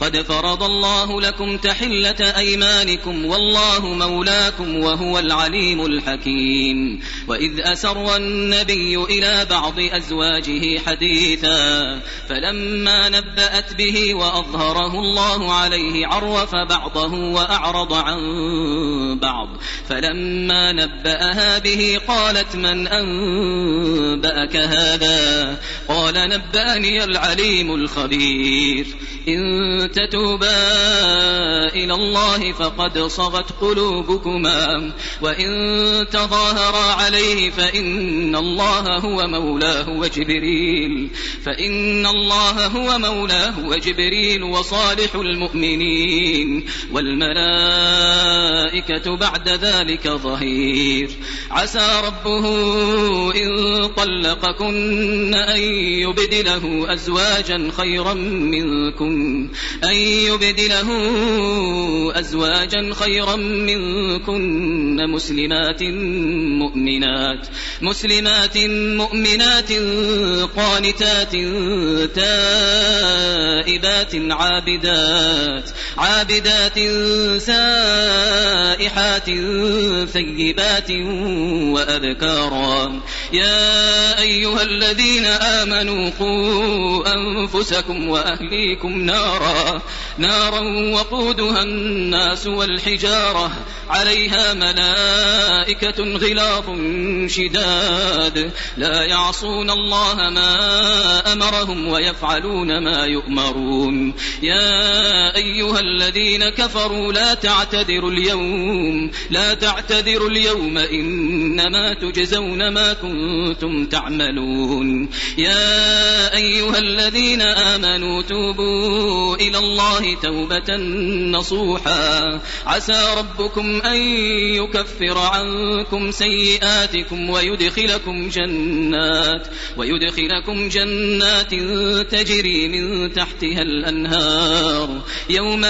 قد فرض الله لكم تحلة أيمانكم والله مولاكم وهو العليم الحكيم. وإذ أسر النبي إلى بعض أزواجه حديثا فلما نبأت به وأظهره الله عليه عرف بعضه وأعرض عن بعض. فلما نبأها به قالت من أنبأك هذا؟ قال نبأني العليم الخبير. إن تتوبا إلى الله فقد صغت قلوبكما وإن تظاهرا عليه فإن الله هو مولاه وجبريل فإن الله هو مولاه وجبريل وصالح المؤمنين والملائكة بعد ذلك ظهير عسى ربه إن طلقكن أن يبدله أزواجا خيرا أن يبدله أزواجا خيرا منكن مسلمات مؤمنات مسلمات مؤمنات قانتات تائبات عابدات. عابدات سائحات ثيبات وأبكارا. يا أيها الذين آمنوا قوا أنفسكم وأهليكم نارا. نارا وقودها الناس والحجارة. عليها ملائكة غلاظ شداد. لا يعصون الله ما أمرهم ويفعلون ما يؤمرون. يا أيها الذين كفروا لا تعتذروا اليوم لا تعتذروا اليوم إنما تجزون ما كنتم تعملون. يا أيها الذين آمنوا توبوا إلى الله توبة نصوحا. عسى ربكم أن يكفر عنكم سيئاتكم ويدخلكم جنات ويدخلكم جنات تجري من تحتها الأنهار. يوم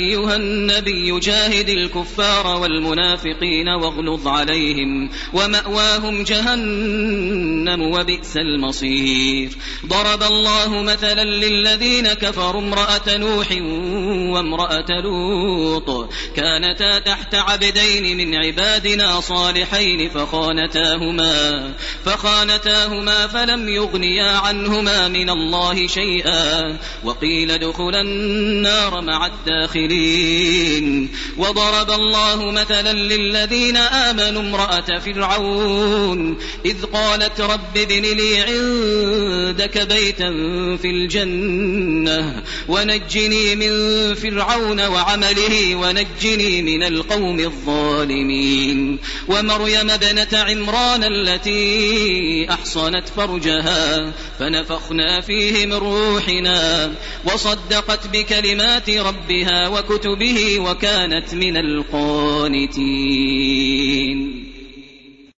أيها النبي جاهد الكفار والمنافقين واغلظ عليهم ومأواهم جهنم وبئس المصير. ضرب الله مثلا للذين كفروا امرأة نوح وامرأة لوط. كانتا تحت عبدين من عبادنا صالحين فخانتاهما فخانتاهما فلم يغنيا عنهما من الله شيئا. وقيل ادخلا النار مع الداخلين. وضرب الله مثلا للذين آمنوا امرأة فرعون. إذ قالت رب ابن لي عندك بيتا في الجنة ونجني من فرعون وعمله ونجني من القوم الظالمين. ومريم ابنة عمران التي أحصنت فرجها فنفخنا فيه من روحنا. وصدقت بكلمات ربها وكتبه وكانت من القانتين.